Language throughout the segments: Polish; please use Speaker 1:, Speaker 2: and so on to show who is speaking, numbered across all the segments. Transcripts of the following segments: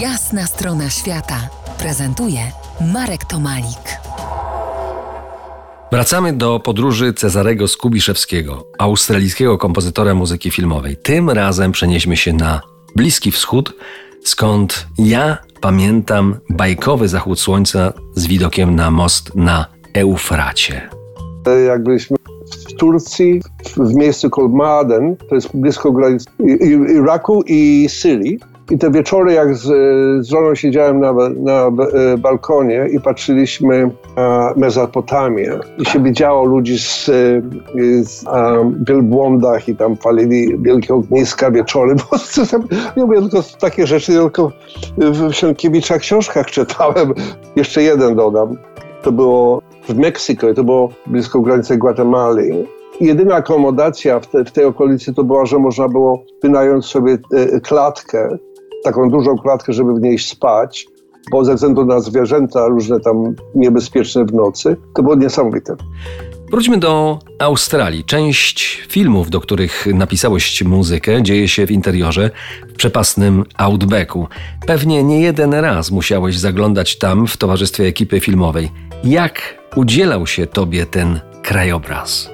Speaker 1: Jasna strona świata prezentuje Marek Tomalik.
Speaker 2: Wracamy do podróży Cezarego Skubiszewskiego, australijskiego kompozytora muzyki filmowej. Tym razem przenieśmy się na Bliski Wschód, skąd ja pamiętam bajkowy zachód słońca z widokiem na most na Eufracie.
Speaker 3: Jak byliśmy w Turcji, w miejscu Kolmaden, to jest blisko granic Iraku i Syrii. I te wieczory, jak z, z żoną siedziałem na, na e, balkonie i patrzyliśmy na Mezopotamię i się widziało ludzi z, e, z wielbłądach i tam palili wielkie ogniska wieczory. Bo tam, nie mówię tylko takie rzeczy, tylko w Sienkiewiczach książkach czytałem. Jeszcze jeden dodam. To było w Meksyku, to było blisko granicy Gwatemali jedyna akomodacja w, te, w, tej okolicy to była, że można było wynająć sobie e, klatkę taką dużą klatkę, żeby w niej spać, bo ze względu na zwierzęta różne tam niebezpieczne w nocy, to było niesamowite.
Speaker 2: Wróćmy do Australii. Część filmów, do których napisałeś muzykę, dzieje się w interiorze, w przepasnym outbacku. Pewnie nie jeden raz musiałeś zaglądać tam w towarzystwie ekipy filmowej. Jak udzielał się tobie ten krajobraz?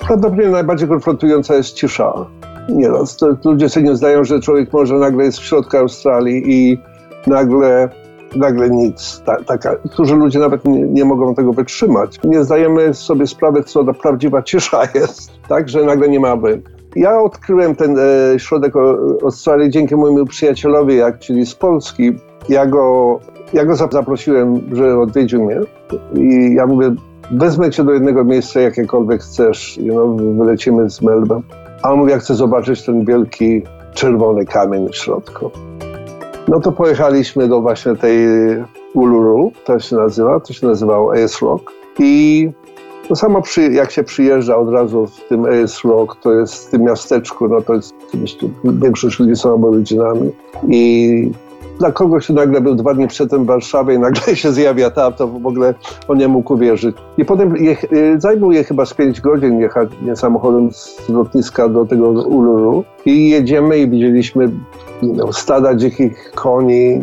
Speaker 3: Prawdopodobnie najbardziej konfrontująca jest cisza nieraz. To ludzie sobie nie zdają, że człowiek może nagle jest w środku Australii i nagle nagle nic. Ta, taka, którzy ludzie nawet nie, nie, mogą tego wytrzymać. Nie zdajemy sobie sprawy, co ta prawdziwa cisza jest, tak, że nagle nie mamy. Ja odkryłem ten e, środek Australii dzięki mojemu przyjacielowi, jak, czyli z Polski. Ja go, ja go zaprosiłem, że odwiedził mnie i ja mówię, wezmę cię do jednego miejsca, jakiekolwiek chcesz, you know, wylecimy z Melbourne. A on mówi, ja chcę zobaczyć ten wielki czerwony kamień w środku. No to pojechaliśmy do właśnie tej Uluru, to się nazywa, to się nazywało Ace Rock. I to samo przy, jak się przyjeżdża od razu w tym Ace Rock, to jest w tym miasteczku, no to jest oczywiście większość ludzi są aboryginami. I dla kogoś, nagle był dwa dni przedtem w Warszawie i nagle się zjawia tam, to w ogóle on nie mógł uwierzyć. I potem je, y, zajmuje je chyba z pięć godzin jechać nie, samochodem z lotniska do tego Uluru i jedziemy i widzieliśmy no, stada dzikich koni,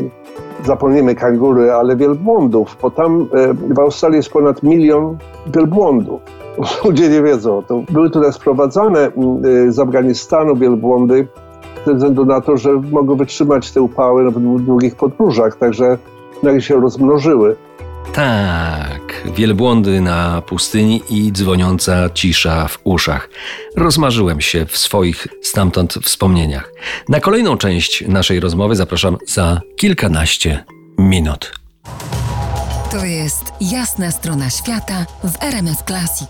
Speaker 3: zapomnimy kangury, ale wielbłądów, bo tam e, w Australii jest ponad milion wielbłądów. Ludzie nie wiedzą. To były tutaj sprowadzane y, z Afganistanu wielbłądy ze względu na to, że mogą wytrzymać te upały w długich podróżach, także nagle się rozmnożyły.
Speaker 2: Tak, wielbłądy na pustyni i dzwoniąca cisza w uszach. Rozmarzyłem się w swoich stamtąd wspomnieniach. Na kolejną część naszej rozmowy zapraszam za kilkanaście minut.
Speaker 1: To jest jasna strona świata w RMS Classic.